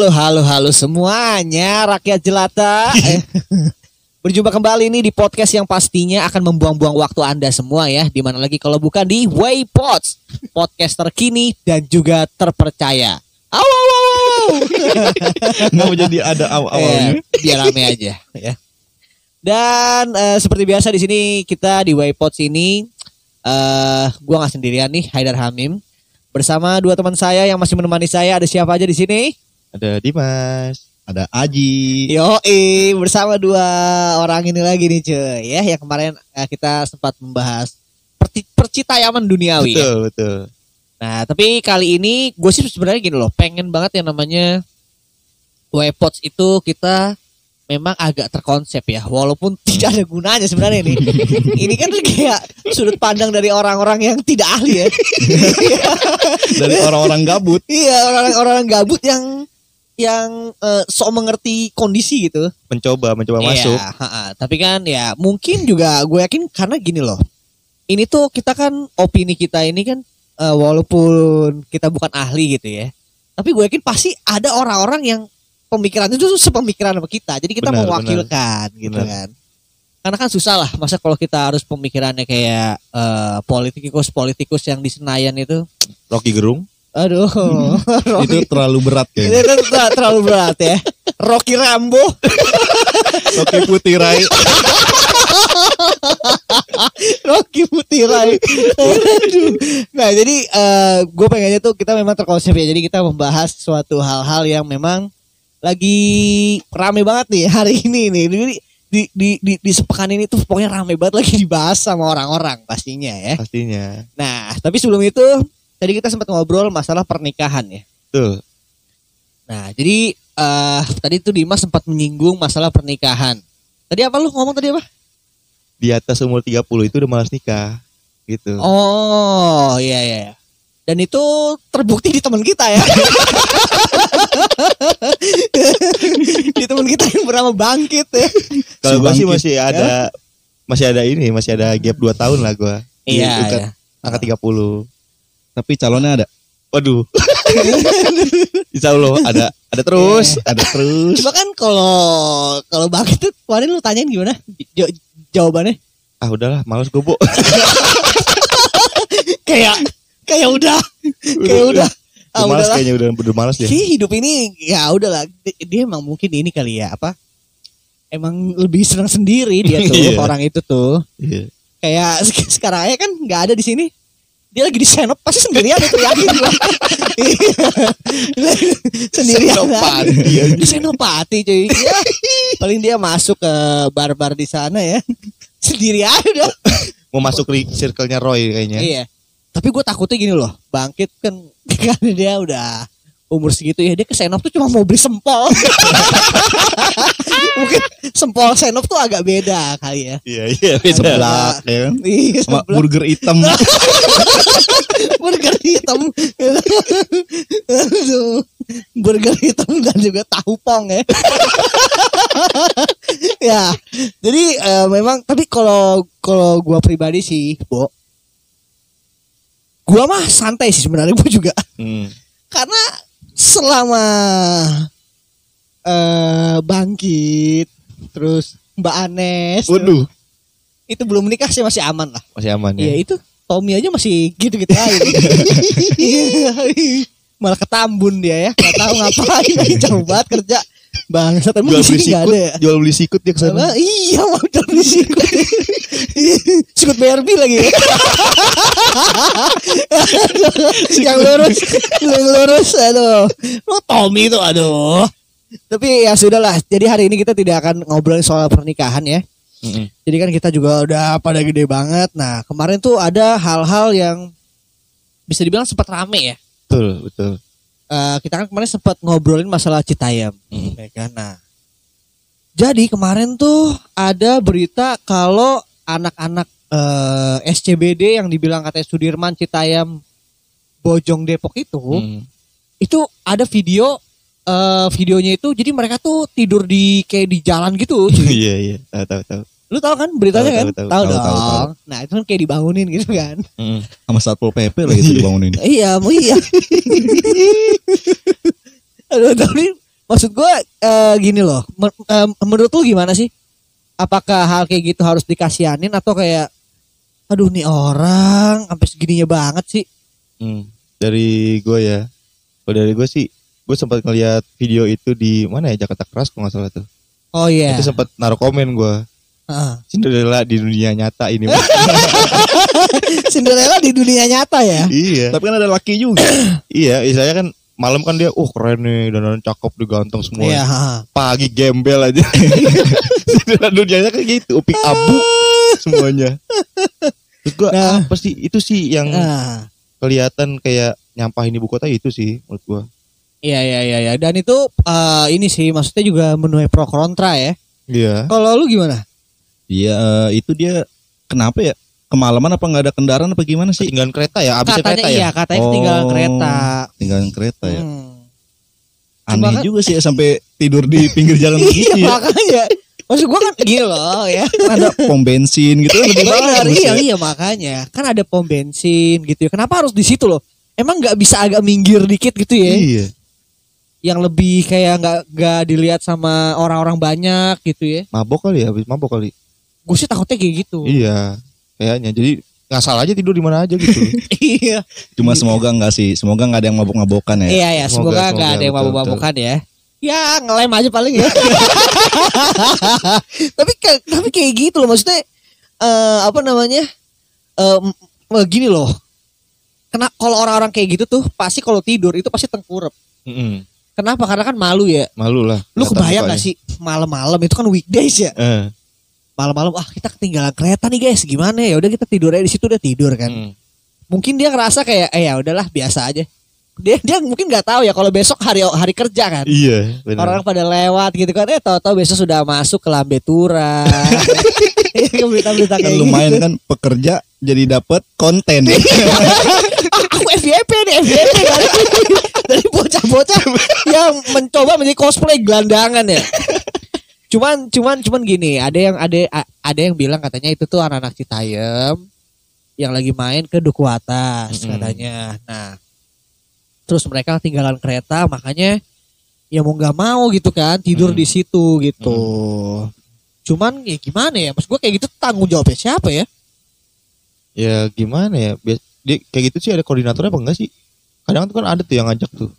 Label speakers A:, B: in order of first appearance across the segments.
A: Halo, halo, halo semuanya rakyat jelata. Eh, Berjumpa kembali nih di podcast yang pastinya akan membuang-buang waktu Anda semua ya. Di mana lagi kalau bukan di Waypods, podcast terkini dan juga terpercaya. Aw, aw, aw, aw.
B: Nggak mau jadi ada awal-awalnya.
A: Eh, biar rame aja ya. Dan eh, seperti biasa di sini kita di Waypods ini eh gua nggak sendirian nih, Haidar Hamim bersama dua teman saya yang masih menemani saya. Ada siapa aja di sini?
B: Ada Dimas, ada Aji.
A: Yoi, bersama dua orang ini lagi nih cuy ya yang kemarin eh, kita sempat membahas perci percitayaman duniawi. ya.
B: Betul, betul.
A: Nah, tapi kali ini gue sih sebenarnya gini loh, pengen banget yang namanya Wepots itu kita memang agak terkonsep ya, walaupun tidak ada gunanya sebenarnya nih. ini kan kayak sudut pandang dari orang-orang yang tidak ahli ya.
B: Dari orang-orang gabut.
A: iya, orang-orang gabut yang yang eh, sok mengerti kondisi gitu.
B: Mencoba, mencoba
A: Iya,
B: masuk.
A: ha-ha. Tapi kan ya mungkin juga gue yakin karena gini loh. Ini tuh kita kan opini kita ini kan eh, walaupun kita bukan ahli gitu ya. Tapi gue yakin pasti ada orang-orang yang pemikirannya itu sepemikiran sama kita. Jadi kita
B: Benar,
A: mewakilkan gitu
B: Benar.
A: kan. Karena kan susah lah masa kalau kita harus pemikirannya kayak eh, politikus-politikus yang di Senayan itu.
B: Rocky Gerung.
A: Aduh.
B: Itu terlalu berat
A: itu
B: kayaknya.
A: ter- terlalu berat ya. Rocky Rambo.
B: Rocky Putih Rai.
A: Rocky Putirai. Aduh. Nah jadi gue pengennya tuh kita memang terkonsep ya. Jadi kita membahas suatu hal-hal yang memang lagi rame banget nih hari ini nih. Jadi di di di, di sepekan ini tuh pokoknya rame banget lagi dibahas sama orang-orang pastinya ya.
B: Pastinya.
A: Nah tapi sebelum itu tadi kita sempat ngobrol masalah pernikahan ya.
B: Tuh.
A: Nah jadi eh tadi tuh Dimas sempat menyinggung masalah pernikahan. Tadi apa lu ngomong tadi apa?
B: Di atas umur 30 itu udah malas nikah. Gitu.
A: Oh iya iya. iya. Dan itu terbukti di teman kita ya. di teman kita yang bernama Bangkit ya.
B: Kalau
A: si
B: gue sih masih ada masih ada ini, masih ada gap 2 tahun lah gue.
A: Iya.
B: Dekat
A: iya.
B: angka 30.
C: Tapi calonnya ada.
B: Waduh. Insya Allah ada ada terus, ada terus.
A: Cuma kan kalau kalau Bangkit tuh kemarin lu tanyain gimana? Ja- jawabannya
B: Ah udahlah, males gue, Bu.
A: kayak kayak udah kayak udah. Ah,
B: Udah males
A: udahlah.
B: kayaknya udah udah males dia.
A: Kayaknya hidup ini ya udahlah Di- dia emang mungkin ini kali ya apa? Emang lebih senang sendiri dia tuh
B: Iya.
A: orang itu tuh.
B: Iya.
A: kayak sek- sekarang aja kan nggak ada di sini dia lagi di senop pasti sendirian itu yakin gua Iya. sendirian.
B: Senopati,
A: di senopati cuy. Ya, paling dia masuk ke bar-bar di sana ya. Sendiri aja udah
B: Mau masuk li- circle-nya Roy kayaknya.
A: iya. Tapi gue takutnya gini loh bangkit kan kan dia udah umur segitu ya dia ke senop tuh cuma mau beli sempol mungkin sempol senop tuh agak beda kali ya
B: Iya, iya, beda.
C: Seblak ya kan.
A: Iya,
C: Sama
A: sebelah.
C: burger hitam.
A: burger hitam burger hitam dan juga tahu pong ya ya jadi eh, memang tapi kalau kalau gua pribadi sih Bo gua mah santai sih sebenarnya gua juga
B: Hmm.
A: karena selama eh bangkit terus Mbak Anes
B: Waduh,
A: itu belum menikah sih masih aman lah
B: masih aman
A: Iya
B: ya.
A: itu Tommy aja masih gitu-gitu aja. Iya. Malah ketambun dia ya, nggak tahu ngapain jauh banget kerja. Bangsat emang
B: Jual beli sikut,
A: ada ya?
B: jual beli sikut dia ke sana.
A: Apa? Iya mau jual beli sikut. sikut BRB lagi. ya. yang lurus, yang lurus, aduh. Lo Tommy itu, aduh. Tapi ya sudahlah. Jadi hari ini kita tidak akan ngobrolin soal pernikahan ya.
B: Mm-mm.
A: Jadi kan kita juga udah pada gede banget. Nah kemarin tuh ada hal-hal yang bisa dibilang sempat rame ya.
B: Betul, betul.
A: Eh, kita kan kemarin sempat ngobrolin masalah Citayam,
B: Mm.
A: ya kan? Nah, jadi kemarin tuh ada berita kalau anak-anak eh, SCBD yang dibilang katanya Sudirman Citayam Bojong Depok itu,
B: Hmm.
A: itu ada video eh videonya itu jadi mereka tuh tidur di kayak di jalan gitu.
B: Iya, iya, tahu tahu tahu.
A: Lu tahu kan beritanya
B: Tahu,
A: kan?
B: tahu, tahu.
A: Tahu
C: Tahu,
A: dong.
C: tahu, tahu.
A: Nah, itu kan kayak dibangunin gitu kan.
B: Mm.
C: Sama satpol PP lagi itu dibangunin.
A: iya, mau iya. Aduh, tapi maksud gue eh, gini loh. men- eh, menurut lu gimana sih? Apakah hal kayak gitu harus dikasihanin atau kayak aduh nih orang sampai segininya banget sih?
B: Hmm, dari gue ya. Kalau dari gue sih, gue sempat ngeliat video itu di mana ya Jakarta Keras kalau nggak salah tuh.
A: Oh iya.
B: Itu sempat naruh komen gue. Cinderella di dunia nyata ini.
A: Cinderella di dunia nyata ya.
B: iya.
C: Tapi kan ada laki juga.
B: Iya, saya kan malam kan dia, uh keren nih, dan cakep diganteng semua.
A: Iya.
B: Pagi gembel aja. Cinderella dunianya kayak gitu, upik abu semuanya. Terus gue
A: Nah.
B: apa sih itu sih yang
A: Nah,
B: kelihatan kayak nyampahin ibu kota itu sih menurut gue.
A: Iya iya iya iya. Dan itu eh, ini sih maksudnya juga menuai pro kontra ya.
B: Iya.
A: Kalau lu gimana?
C: Iya, eh, itu dia kenapa ya? Kemalaman apa nggak ada kendaraan apa gimana sih?
B: Ketinggalan kereta ya,
A: katanya
B: kereta
A: iya,
B: ya.
A: katanya ketinggalan
C: Oh.
A: kereta.
C: Tinggalan kereta ya.
A: Hmm.
C: Aneh
A: Cuma kan-
C: juga sih ya, sampai tidur di pinggir jalan
A: Iya
C: begitu ya.
A: makanya. Maksud gua kan gini loh ya.
C: Kan ada pom bensin gitu kan lebih
A: Benar,
C: bagus
A: iya
C: ya.
A: iya makanya. Kan ada pom bensin gitu ya. Kenapa harus di situ loh? Emang nggak bisa agak minggir dikit gitu ya?
B: Iya.
A: Yang lebih kayak nggak nggak dilihat sama orang-orang banyak gitu ya?
B: Mabok kali ya, habis mabok kali.
A: Gue sih takutnya kayak gitu.
B: Iya. Kayaknya. Jadi ngasal aja tidur di mana aja gitu.
A: iya.
C: Cuma semoga nggak sih, semoga nggak ada yang mabok-mabokan ya.
A: Iya ya,
B: Semoga,
A: nggak ada yang mabuk-mabukan ya. Ya ngelem aja paling ya. tapi kayak- tapi kayak gitu loh maksudnya eh apa namanya? Eh m- m- gini loh. Kena kalau orang-orang kayak gitu tuh pasti kalau tidur itu pasti tengkurap.
B: Mm-mm.
A: Kenapa? Karena kan malu ya.
B: Malu lah.
A: Lu kebayang gak sih malam-malam itu kan weekdays ya.
B: Eh.
A: Malam-malam ah kita ketinggalan kereta nih guys. Gimana ya? Udah kita tidur aja di situ udah tidur kan.
B: Mm.
A: Mungkin dia ngerasa kayak eh ya udahlah biasa aja. Dia dia mungkin nggak tahu ya kalau besok hari hari kerja kan.
B: Iya, benar.
A: Orang pada lewat gitu kan eh tahu-tahu besok sudah masuk ke lambe tura. Iya, berita-berita
C: Kan
A: kayak
C: lumayan
A: gitu.
C: kan pekerja jadi dapat konten.
A: Aku FYP nih FYP. Dari bocah-bocah yang mencoba menjadi cosplay gelandangan ya. Cuman cuman cuman gini, ada yang ada ada yang bilang katanya itu tuh anak-anak Citayam yang lagi main ke Duku Atas
B: Mm-mm.
A: katanya. Nah, terus mereka tinggalan kereta makanya ya mau nggak mau gitu kan tidur
B: Mm.
A: di situ gitu. Cuman ya gimana ya? Maksud gue kayak gitu tanggung jawabnya siapa ya?
B: Ya gimana ya? Bias- dia kayak gitu sih ada koordinatornya apa enggak sih? Kadang tuh kan ada tuh yang ngajak tuh.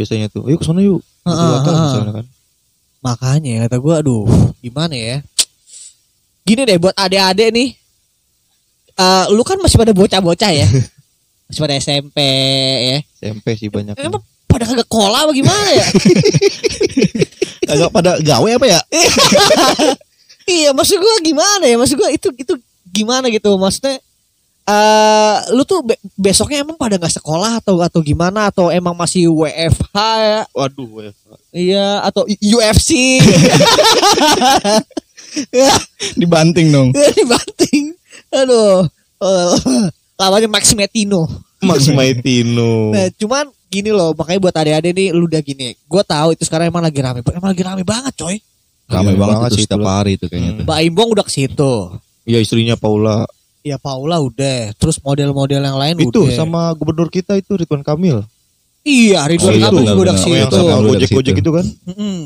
B: Biasanya tuh, ayo ke sana yuk. Kan,
A: heeh.
B: misalnya kan.
A: Makanya kata gue aduh gimana ya? Gini deh buat adik-adik nih. Eh Lu kan masih pada bocah-bocah ya? Masih pada SMP ya?
B: SMP sih banyak.
A: Emang pada kagak kola apa gimana ya?
C: Agak pada gawe apa ya?
A: Iya maksud gue gimana ya? Maksud gue itu itu gimana gitu? Maksudnya eh lu tuh be- besoknya emang pada nggak sekolah atau atau gimana atau emang masih WFH ya
B: Waduh, WFH.
A: iya atau UFC
C: Dibanting dong.
A: dibanting aduh Eh, lawannya Max Metino
B: Max Maitino.
A: Nah, cuman gini loh, makanya buat adik-adik nih lu udah gini. Gue tahu itu sekarang emang lagi rame, emang lagi rame banget, coy.
C: Ramai
B: Iya,
C: banget,
B: banget
C: itu
B: sih
C: setiap
B: itu.
C: hari itu kayaknya
B: Hmm.
C: tuh.
A: Mbak Imbong udah ke situ.
B: Iya istrinya Paula.
A: Ya Paula udah, terus model-model yang lain
B: Itu
A: udah.
B: sama gubernur kita itu Ridwan Kamil.
A: Iya, Ridwan
C: Oh, iya,
A: Kamil
C: benar,
A: juga udah ke
C: benar.
B: Oh, yang
A: situ.
C: sama-
B: sama
C: udah
B: Gojek Gojek itu kan?
A: Mm-mm.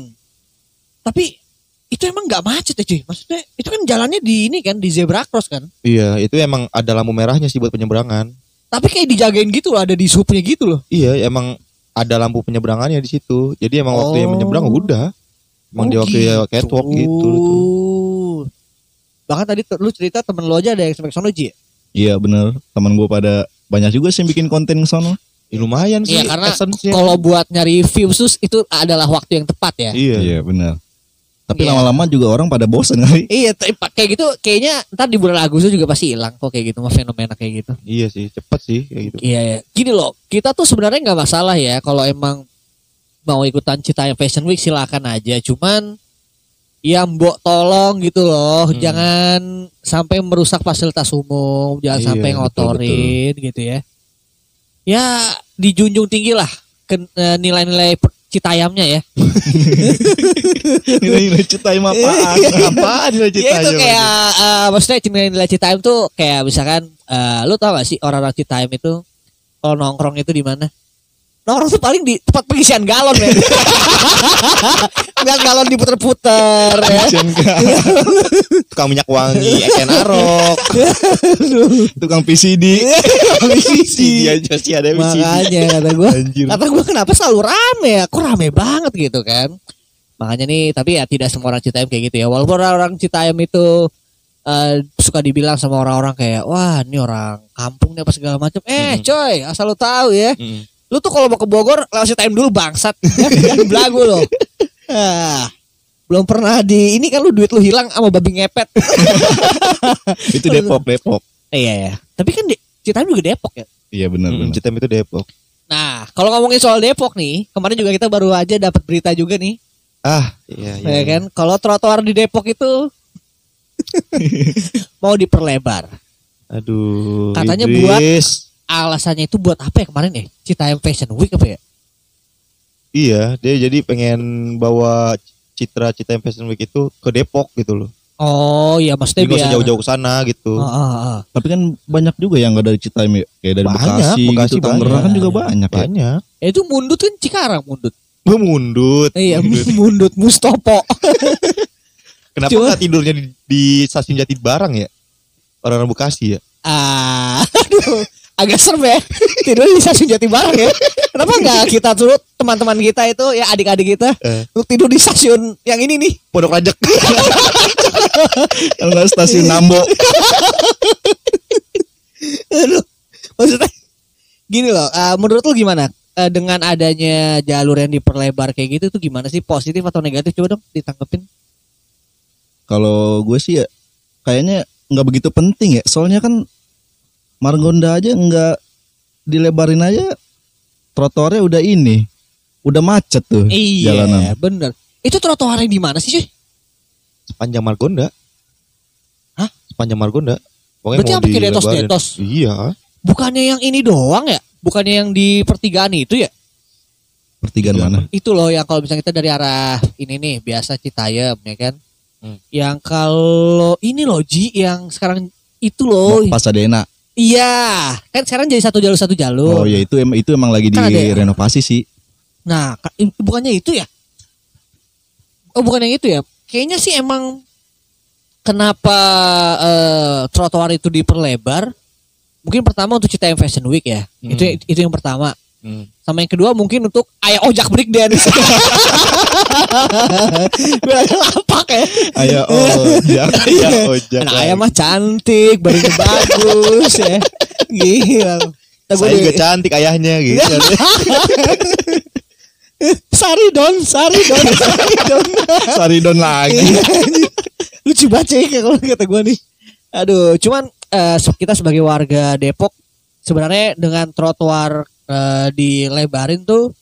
A: Tapi itu emang nggak macet ya, cuy. Maksudnya itu kan jalannya di ini kan di zebra cross kan.
B: Iya, itu emang ada lampu merahnya sih buat penyeberangan.
A: Tapi kayak dijagain gitu loh, ada di supnya gitu loh.
B: Iya, emang ada lampu penyeberangannya di situ. Jadi emang waktu yang
A: Oh.
B: menyeberang udah. Emang di waktu ya catwalk gitu.
A: Oh. Bahkan tadi lu cerita temen lu aja ada yang sampai ke sono Ji. ya?
C: Iya bener Teman gue pada banyak juga sih yang bikin konten ke sono.
B: Ya, lumayan sih.
A: Iya karena kalau buat nyari views itu adalah waktu yang tepat ya.
B: Iya.
C: Iya bener Tapi
A: Iya.
C: lama-lama juga orang pada bosen kali.
A: Iya, kayak gitu kayaknya ntar di bulan Agustus juga pasti hilang kok kayak gitu mah fenomena kayak gitu.
B: Iya sih, cepet sih kayak gitu.
A: Iya, iya. Gini loh, kita tuh sebenarnya nggak masalah ya kalau emang mau ikutan Citayam Fashion Week silakan aja. Cuman ya mbok tolong gitu loh,
B: Hmm.
A: jangan sampai merusak fasilitas umum, jangan
B: Iya,
A: sampai
B: betul,
A: ngotorin gitu ya. Ya dijunjung tinggi lah eh, nilai-nilai Citayamnya ya.
C: Nilai-nilai Citayam apaan?
B: Apa nilai
A: Ya itu kayak eh, maksudnya nilai-nilai Citayam tuh kayak misalkan eh, lu tau gak sih orang-orang Citayam itu kalau nongkrong itu di mana? Nongkrong tuh paling di tempat pengisian galon ya. Lihat galon diputer-puter ya.
B: Tukang minyak wangi, Eken Arok.
C: Tukang PCD.
B: CD aja sih ada CD.
A: Makanya kata gue. Kata gue kenapa selalu rame ya Kok rame banget gitu kan Makanya nih Tapi ya tidak semua orang Citayam kayak gitu ya Walaupun orang-orang Citayam itu eh, Suka dibilang sama orang-orang kayak Wah ini orang kampung nih apa segala macam Eh
B: Mm-mm.
A: coy Asal lu tahu ya
B: Mm.
A: Lu tuh kalau mau ke Bogor Lewat Citayam dulu bangsat Jangan belagu lo ah, Belum pernah di Ini kan lu duit lu hilang Sama babi ngepet
C: Itu Depok, Depok.
A: Eh, Iya ya Tapi kan di, Citayam juga Depok ya
C: Iya benar
B: Mm,
C: benar.
B: Citem itu Depok.
A: Nah, kalau ngomongin soal Depok nih, kemarin juga kita baru aja dapat berita juga nih,
B: Ah, iya iya.
A: ya kan? Kalau trotoar di Depok itu mau diperlebar.
B: Aduh.
A: Katanya
B: Idris.
A: Alasannya itu buat apa ya kemarin ya? Citayam Fashion Week apa ya?
B: Iya, dia jadi pengen bawa citra Citem Fashion Week itu ke Depok gitu loh.
A: Oh, iya maksudnya
B: nggak usah
A: biar
B: jauh-jauh ke sana gitu.
A: Ah, ah, ah.
C: Tapi kan banyak juga yang nggak dari Citayam ya. Kayak dari
B: Banyak,
C: Bekasi,
B: Bekasi
C: gitu, Tangerang
B: banyak.
C: kan juga banyak ya.
B: Banyak.
A: Eh, itu mundut kan Cikarang mundut.
B: Gue mundut.
A: Iya,
B: Mundut.
A: mundut Mustopo.
B: Kenapa
A: Cuma-
B: nggak tidurnya di, di stasiun Jati Barang ya? Orang-orang Bekasi ya.
A: Ah, aduh, agak serem ya. Tidur di stasiun Jati Barang ya. Kenapa nggak kita turut teman-teman kita itu ya adik-adik kita
B: Eh.
A: untuk tidur di stasiun yang ini nih?
B: Pondok Rajak.
C: Kalau nggak stasiun Nambo.
A: Aduh, maksudnya gini loh. eh, menurut lu gimana Eh, dengan adanya jalur yang diperlebar kayak gitu tuh gimana sih positif atau negatif? Coba dong ditanggepin.
C: Kalau gue sih ya kayaknya nggak begitu penting ya. Soalnya kan Margonda aja nggak dilebarin aja trotoarnya udah ini. Udah macet tuh
A: Iya,
C: jalanan.
A: bener. Itu trotoarnya di mana sih, cuy?
B: Sepanjang Margonda.
A: Hah?
B: Sepanjang Margonda. Pokoknya
A: Berarti
B: mau
A: apa kayak
B: dilebarin.
A: detos-detos?
B: Iya.
A: Bukannya yang ini doang ya? Bukannya yang di pertigaan itu ya?
C: Pertigaan mana?
A: Itu loh yang kalau misalnya kita dari arah ini nih biasa Citayam ya kan.
B: Hmm.
A: Yang kalau ini loh Ji yang sekarang itu loh.
C: Pasadena.
A: Iya, kan sekarang jadi satu jalur satu jalur.
C: Oh ya itu emang itu emang lagi
A: Kan ya?
C: direnovasi sih.
A: Nah, bukannya itu ya? Oh, bukan yang itu ya? Kayaknya sih emang kenapa eh, trotoar itu diperlebar? Mungkin pertama untuk Citayam Fashion Week ya.
B: Hmm.
A: Itu itu yang pertama.
B: Hmm.
A: Sama yang kedua mungkin untuk ayah ojak breakdance. Biar ada lapak ya.
C: Ayo oh, ya.
B: Iya, ojek.
A: Nah, ayah mah cantik, badannya bagus ya. Gila. Gua
B: Saya
A: di-
B: juga cantik ayahnya gitu.
A: Sari don, Sari don, Sari don.
C: Saridon lagi.
A: Iya. Lucu banget ya kalau kata gue nih. Aduh, cuman se- kita sebagai warga Depok sebenarnya dengan trotoar eh, dilebarin tuh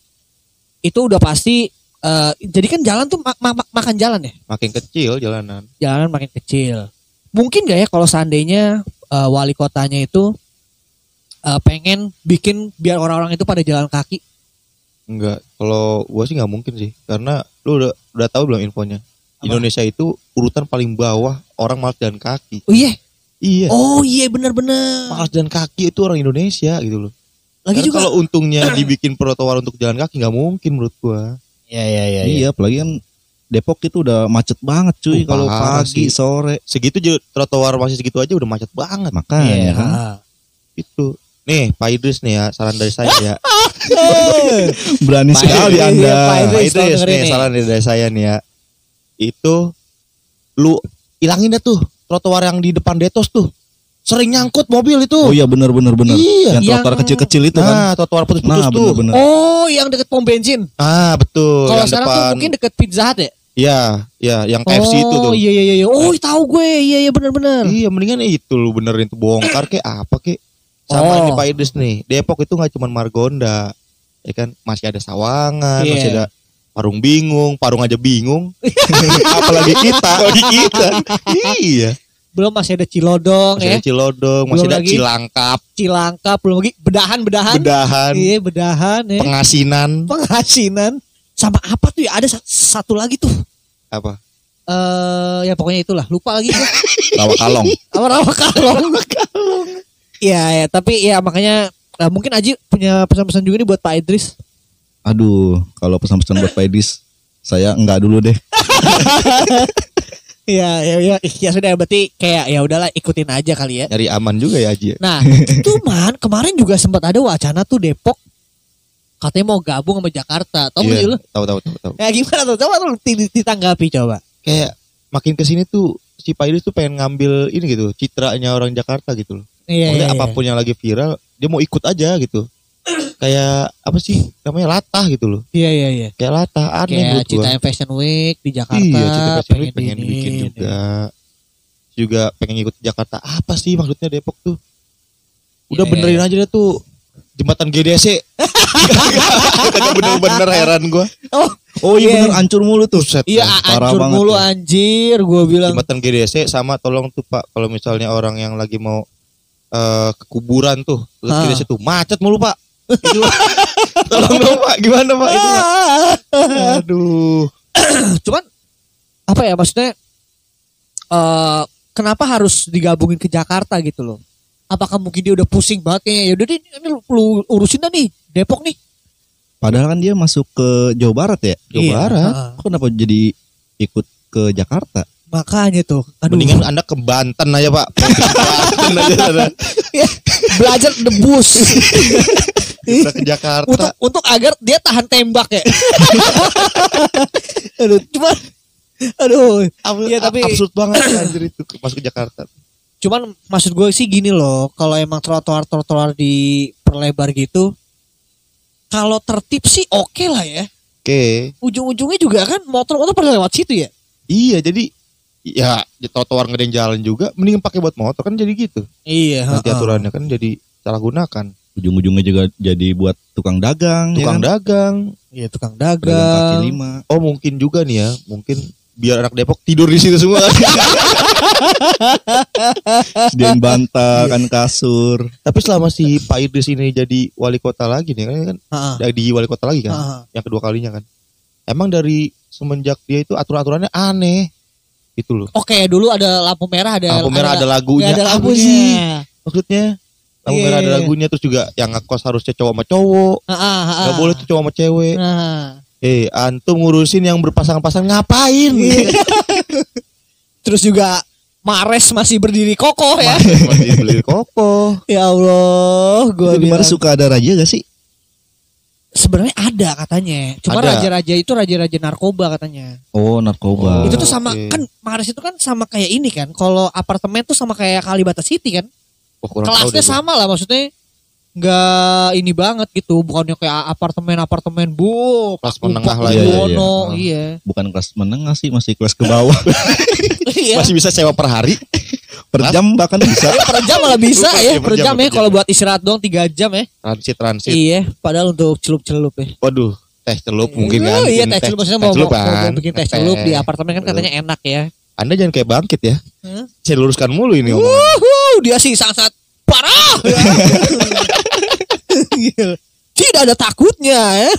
A: itu udah pasti eh, jadi kan jalan tuh ma- ma- ma- makan jalan ya.
B: Makin kecil jalanan.
A: Jalan makin kecil. Mungkin gak ya kalau seandainya eh, wali kotanya itu eh, pengen bikin biar orang-orang itu pada jalan kaki.
B: Enggak, kalau gua sih nggak mungkin sih, karena lu udah udah tahu belum infonya?
A: Apa?
B: Indonesia itu urutan paling bawah orang malas jalan kaki.
A: Oh iya.
B: Iya.
A: Oh iya benar-benar.
B: Malas jalan kaki itu orang Indonesia gitu loh.
A: Lagi
B: Karena
A: juga.
B: kalau untungnya dibikin trotoar untuk jalan kaki nggak mungkin menurut gua.
A: Iya iya iya.
C: Iya, apalagi kan Depok itu udah macet banget cuy
B: Uh,
C: kalau pagi
B: sih.
C: sore.
B: Segitu trotoar masih segitu aja udah macet banget.
C: Makanya
A: Iya.
C: kan.
B: Itu. Nih, Pak Idris nih ya, saran dari saya ya.
C: Berani
A: Pak
C: sekali
A: Idris,
C: Anda.
A: iya, Pak
B: Pak
A: Idris, tolong
B: Idris nih,
A: nih.
B: saran dari saya nih ya. Itu lu ilangin deh tuh trotoar yang di depan Detos tuh. Sering nyangkut mobil itu.
C: Oh iya benar benar benar.
B: Iya.
C: Yang trotoar kecil-kecil itu kan.
B: Nah, trotoar putus-putus
C: Nah,
B: tuh.
C: benar-benar.
A: Oh, yang deket pom bensin.
B: Ah, betul.
A: Kalau
B: yang
A: sekarang tuh
B: depan.
A: mungkin deket Pizza Hut ya?
B: Iya, iya, yang KFC itu tuh.
A: Oh iya iya iya. Oh tahu gue. Iya iya benar-benar.
B: Iya, mendingan itu lu benerin tuh bongkar kayak apa kek. Sama
A: Oh.
B: ini Pak Idris nih. Depok itu nggak cuma Margonda. Ya kan, masih ada Sawangan,
A: Iya.
B: masih ada Parung bingung, parung aja bingung. Apalagi kita, apalagi kita. iya.
A: Belum masih ada Cilodong
B: Masih
A: ya.
B: ada Cilodong, masih
A: Belum
B: ada
A: lagi.
B: Cilangkap,
A: Cilangkap belum lagi bedahan-bedahan.
B: Bedahan,
A: Iya bedahan ya.
B: Pengasinan,
A: Penghasinan. Sama apa tuh ya? Ada sa- satu lagi tuh.
B: apa?
A: Eh ya pokoknya itulah. Lupa lagi tuh.
C: Rawa Kalong.
A: Apa rawa kalong. Iya ya. Tapi ya makanya eh, mungkin Aji punya pesan-pesan juga nih buat Pak Idris.
C: Aduh, kalau pesan-pesan buat Pak Idris, saya enggak dulu deh.
A: Iya, ya, ya, ya sudah berarti kayak ya udahlah ikutin aja kali ya.
B: Nyari aman juga ya Aji.
A: Nah, cuman kemarin juga sempat ada wacana tuh Depok katanya mau gabung sama Jakarta. Tahu
B: Iya,
A: lu?
B: tahu tahu tahu tahu.
A: Ya gimana tuh? Coba lu di- ditanggapi coba.
B: Kayak makin ke sini tuh si Pak Idris tuh pengen ngambil ini gitu, citranya orang Jakarta gitu loh.
A: Iya,
B: Maksudnya
A: iya,
B: apa pun yang lagi viral, dia mau ikut aja gitu. Kayak apa sih namanya latah gitu loh.
A: Iya, iya, iya.
B: Kayak latah aneh
A: Kayak
B: menurut gua.
A: Cita Fashion Week di Jakarta.
B: Iya, Cita Fashion Week pengen
A: diinin.
B: bikin juga. Juga pengen ikut Jakarta. Apa sih maksudnya Depok tuh? Udah
A: Iya,
B: benerin
A: iya.
B: aja deh tuh jembatan GDC. Kagak bener-bener heran gua.
A: Oh,
C: Oh iya
A: Iya.
C: bener hancur mulu tuh.
B: Buset
A: iya hancur
C: banget
A: mulu
C: ya.
A: anjir, gua bilang.
B: Jembatan GDC sama tolong tuh Pak kalau misalnya orang yang lagi mau eh ke kuburan tuh,
A: Ah.
B: GDC tuh macet mulu Pak. Itu tolong dong Pak, gimana Pak itu? Pak? Aduh.
A: Cuman apa ya maksudnya eh kenapa harus digabungin ke Jakarta gitu loh? Apakah mungkin dia udah pusing banget kayaknya ya udah deh ini lu, urusin dah nih Depok nih.
C: Padahal kan dia masuk ke Jawa Barat ya.
B: Jawa
A: Iya,
B: Barat.
C: Kok kenapa jadi ikut ke Jakarta?
A: Makanya tuh. Aduh.
B: Mendingan Anda ke Banten aja Pak. Banten aja Anda.
A: Ya, belajar debus.
B: Udah ke Jakarta.
A: untuk untuk agar dia tahan tembak ya. aduh, cuman aduh. Iya, tapi-
B: absurd banget anjir itu masuk ke Jakarta.
A: Cuman maksud gue sih gini loh, kalau emang trotoar-trotoar diperlebar gitu, kalau tertib sih oke lah ya.
B: Oke.
A: Ujung-ujungnya juga kan motor-motor pada lewat situ ya.
B: Iya, jadi ya di trotoar nggak ada yang jalan juga, mending pakai buat motor kan jadi gitu.
A: Iya.
B: Nanti aturannya kan jadi salah gunakan.
C: Ujung-ujungnya juga jadi buat tukang dagang.
B: Tukang
C: ya kan?
B: dagang.
A: Iya tukang
C: Pedagang kaki
A: dagang.
C: lima.
B: Oh mungkin juga nih ya, mungkin biar anak Depok tidur di situ semua.
C: Sediain bantakan kasur.
B: Tapi selama si Pak Idris ini jadi wali kota lagi nih, kan
A: Heeh.
B: jadi wali kota lagi kan,
A: Heeh.
B: yang kedua kalinya kan. Emang dari semenjak dia itu aturan-aturannya aneh, gitu loh.
A: Oke, dulu ada lampu merah ada
B: Lampu merah ada lagunya,
A: ada
B: apa
A: lagunya.
B: sih maksudnya? Lampu
A: Iya,
B: merah ada
A: iya.
B: lagunya terus juga yang ngekos harusnya cowok sama cowok,
A: Heeh, heeh.
B: nggak boleh tuh cowok sama cewek.
A: Nah,
B: Eh, antum ngurusin yang berpasang-pasang ngapain?
A: Iya. terus juga Mares masih berdiri kokoh ya.
B: Masih beli koko.
A: ya Allah, gua
C: di
A: bilang.
C: suka ada raja gak sih?
A: Sebenarnya ada katanya. Cuma raja-raja itu raja-raja narkoba katanya.
C: Oh narkoba.
B: Oh.
A: itu tuh sama
B: oke.
A: kan Mares itu kan sama kayak ini kan. Kalau apartemen tuh sama kayak Kalibata City kan.
B: Oh, kurang tahu
A: Kelasnya sama lah maksudnya. Nggak ini banget gitu, bukannya kayak apartemen-apartemen bu,
B: Kelas menengah lah
C: ya. Iya,
A: iya.
C: Bukan kelas menengah sih, masih kelas ke bawah.
A: Iya.
B: Masih bisa sewa per hari.
C: per jam bahkan bisa.
A: Ya, per jam malah bisa ya,
B: Iya,
A: per
B: per
A: jam
B: jam,
A: ya kalau buat istirahat doang 3 jam ya.
B: Transit transit.
A: Iya, padahal untuk celup-celup ya.
B: Waduh, teh celup mungkin
A: Oh,
B: kan.
A: Iya, teh celup maksudnya mau,
B: celup kan.
A: bikin teh celup di apartemen kan katanya enak ya.
B: Anda jangan kayak bangkit ya.
A: Hmm?
B: Saya luruskan mulu ini
A: dia sih sangat parah. Tidak ada takutnya ya.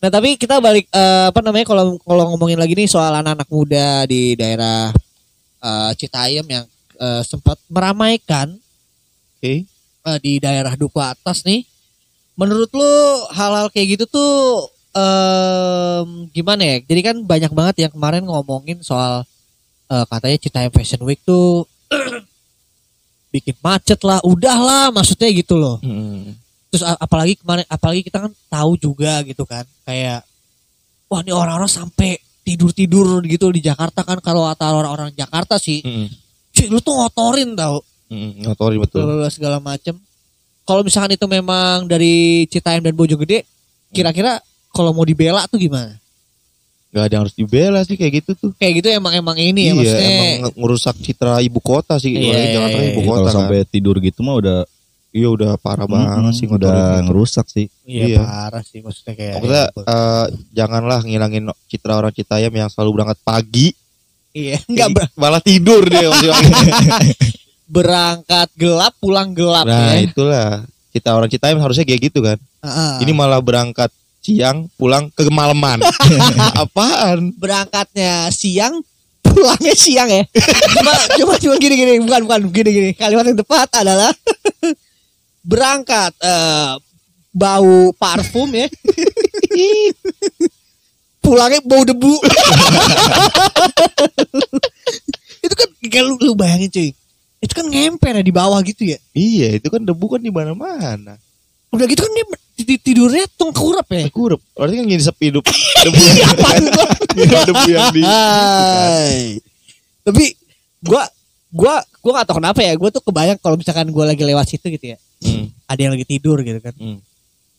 A: Nah tapi kita balik eh, apa namanya kalau kalau ngomongin lagi nih soal anak-anak muda di daerah eh, Citayam yang eh, sempat meramaikan
B: Oke.
A: eh, di daerah Duku Atas nih. Menurut lu hal-hal kayak gitu tuh em, gimana ya? Jadi kan banyak banget yang kemarin ngomongin soal eh, katanya Citayam Fashion Week tuh bikin macet lah, udahlah maksudnya gitu loh.
B: Hmm.
A: Terus apalagi kemarin apalagi kita kan tahu juga gitu kan kayak wah ini orang-orang sampai tidur-tidur gitu di Jakarta kan kalau kata orang-orang Jakarta sih,
B: Hmm.
A: lu tuh ngotorin tau
B: Hmm. Ngotori betul.
A: Segala macem. Kalau misalkan itu memang dari Citayam dan Bojonggede, kira-kira kalau mau dibela tuh gimana?
B: Gak ada yang harus dibela sih kayak gitu tuh.
A: Kayak gitu emang emang ini ya
B: iya,
A: maksudnya.
B: emang nge- ngerusak citra ibu kota sih.
A: Iya,
B: Jakarta kan
A: iya,
B: ibu
C: Kalau
B: kota kan.
C: sampai tidur gitu mah udah
B: Iya udah parah banget
C: Mm-mm,
B: sih
C: udah ngerusak sih.
A: Iya,
B: Iya.
A: parah sih maksudnya kayak.
B: Maksudnya
A: ya,
B: eh, janganlah ngilangin citra orang Citayam yang selalu berangkat pagi.
A: iya, enggak ber-
B: malah tidur dia.
A: berangkat gelap pulang gelap
B: nah
A: ya.
B: itulah kita orang Citayam harusnya kayak gitu kan.
A: Heeh.
B: Ini malah berangkat siang pulang kemalaman. Apaan?
A: berangkatnya siang pulangnya siang ya. cuma cuma cuma gini gini bukan bukan gini gini. Kalimat yang tepat adalah berangkat eh, bau parfum ya. Pulangnya bau debu. itu kan kalau lu bayangin cuy. Itu kan ngemper ya di bawah gitu ya.
B: Iya, itu kan debu kan di mana-mana.
A: Udah gitu kan dia ti- tidurnya tengkurap ya.
B: Kurep. Berarti kan ngisep hidup debu yang debu yang di.
A: Tapi gua gua gua gak tau kenapa ya. Gua tuh kebayang kalau misalkan gua lagi lewat situ gitu ya.
B: Hmm,
A: Ada yang lagi tidur gitu kan.
B: hmm.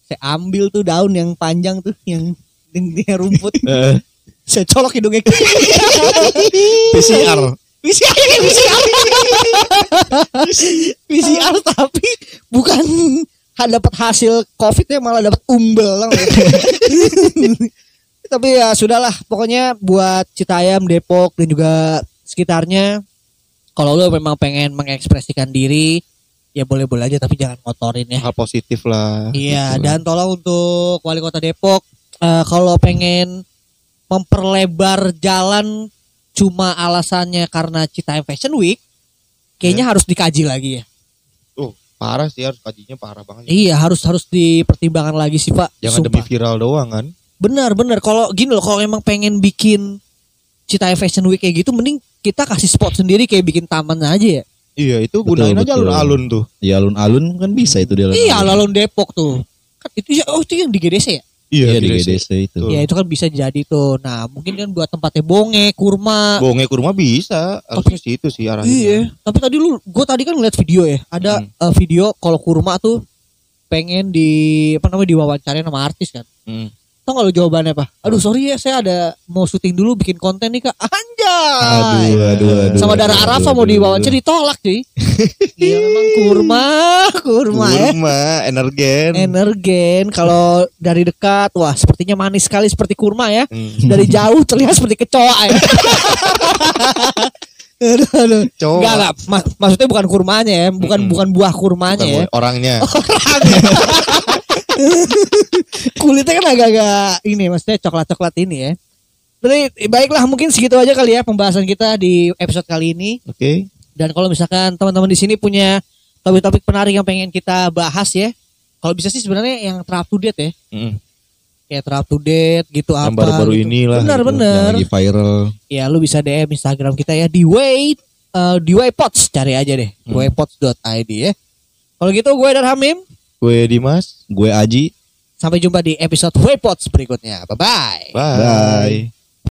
A: Saya ambil tuh daun yang panjang tuh yang yang rumput.
B: Eh,
A: saya colok hidungnya.
C: PCR.
A: PCR PCR. PCR tapi bukan dapat hasil covidnya malah dapat umbel tapi ya sudahlah pokoknya buat Citayam Depok dan juga sekitarnya kalau lo memang pengen mengekspresikan diri ya boleh-boleh aja tapi jangan ngotorin ya
B: hal positif lah.
A: Iya,
B: Gitu lah.
A: dan tolong untuk wali kota Depok eh, kalau pengen memperlebar jalan cuma alasannya karena Citayam Fashion Week, kayaknya harus dikaji lagi ya.
B: Parah sih harus kajinya parah banget.
A: Iya, harus harus dipertimbangkan lagi sih Pak.
B: Jangan demi
A: Sumpah.
B: viral doang kan.
A: Benar, benar. Kalau gini loh, kalau emang pengen bikin Citayam Fashion Week kayak gitu, mending kita kasih spot sendiri kayak bikin taman aja ya.
B: Iya, itu
C: Betul,
B: gunain aja
C: betul.
B: alun-alun tuh.
C: Ya alun-alun kan bisa itu dia.
A: Iya, alun Depok tuh. Kan itu oh itu yang di GDC ya?
C: Iya di GDC itu.
B: Tuh.
A: Ya itu kan bisa jadi tuh. Nah, mungkin kan buat tempatnya bonge, kurma,
B: Bonge ke rumah bisa. Harus
A: Tapi-
B: ke situ sih arahnya.
A: Iya, tapi tadi lu gue tadi kan ngeliat video ya. Ada
B: Hmm.
A: eh, video kalau kurma tuh pengen di apa namanya diwawancarain sama artis kan.
B: Hmm.
A: Tau gak lu jawabannya apa? Aduh sorry ya saya ada mau syuting dulu bikin konten nih kak. Anjay.
C: Aduh, aduh, aduh.
A: Sama Dara Arafa mau diwawancara ditolak cuy. Iya memang kurma, kurma ya.
B: Kurma, energen.
A: Energen kalau dari dekat wah sepertinya manis sekali seperti kurma ya.
B: Hmm.
A: Dari jauh terlihat seperti kecoa ya. aduh, aduh.
B: Cowok.
A: Enggak enggak Ma- maksudnya bukan kurmanya ya, bukan
B: Mm-mm.
A: bukan buah kurmanya
B: Bukan
A: ya.
B: boy, orangnya.
A: Kulitnya kan agak-agak ini maksudnya coklat-coklat ini ya. Berarti baiklah mungkin segitu aja kali ya pembahasan kita di episode kali ini.
B: Oke.
A: Dan kalau misalkan teman-teman di sini punya topik-topik menarik yang pengen kita bahas ya. Kalau bisa sih sebenarnya yang ter up to date ya.
B: Mm.
A: Kayak ter to date gitu
B: Yang
A: apa.
B: baru-baru
A: gitu.
B: ini lah.
A: Benar
B: gitu.
A: benar.
C: Yang lagi viral.
A: Ya lu bisa DM Instagram kita ya di way eh, di waypods cari aja deh.
B: Hmm.
A: waypods.id ya. Kalau gitu gue dan Hamim
B: Gue Dimas.
C: Gue Aji.
A: sampai jumpa di episode Waypods berikutnya. Bye bye.
B: Bye.
C: Bye.